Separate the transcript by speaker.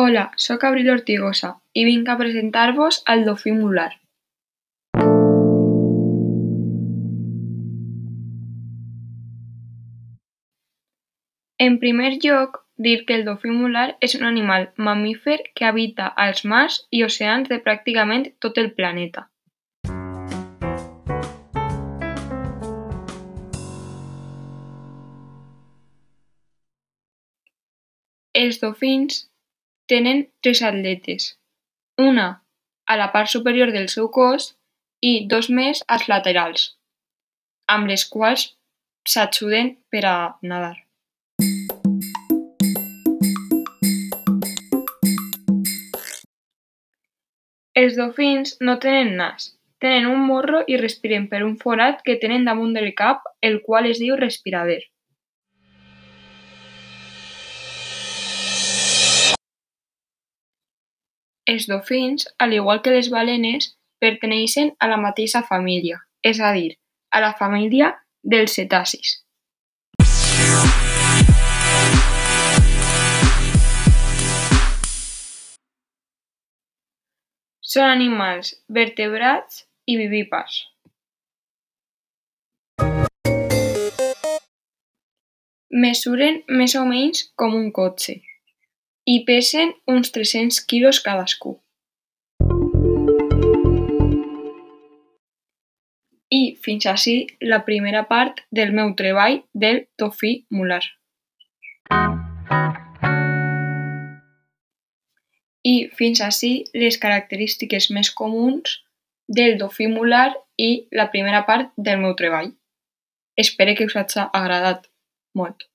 Speaker 1: Hola, sóc Abril Ortigosa i vinc a presentar-vos al dofí mular. En primer lloc, dir que el dofí mular és un animal mamífer que habita als mars i oceans de pràcticament tot el planeta. Els dofins tenen tres aletes, una a la part superior del seu cos i dos més als laterals, amb les quals s'ajuden per a nedar. Els dofins no tenen nas, tenen un morro i respiren per un forat que tenen damunt del cap el qual es diu respirador. Els dofins, al igual que les balenes, pertanyen a la mateixa família, és a dir, a la família dels cetacis. Són animals vertebrats i vivípars. Mesuren més o menys com un cotxe i pesen uns tres-cents quilos cadascú. I fins ací la primera part del meu treball del dofí mular. I fins ací les característiques més comuns del dofí mular i la primera part del meu treball. Espere que us haja agradat molt.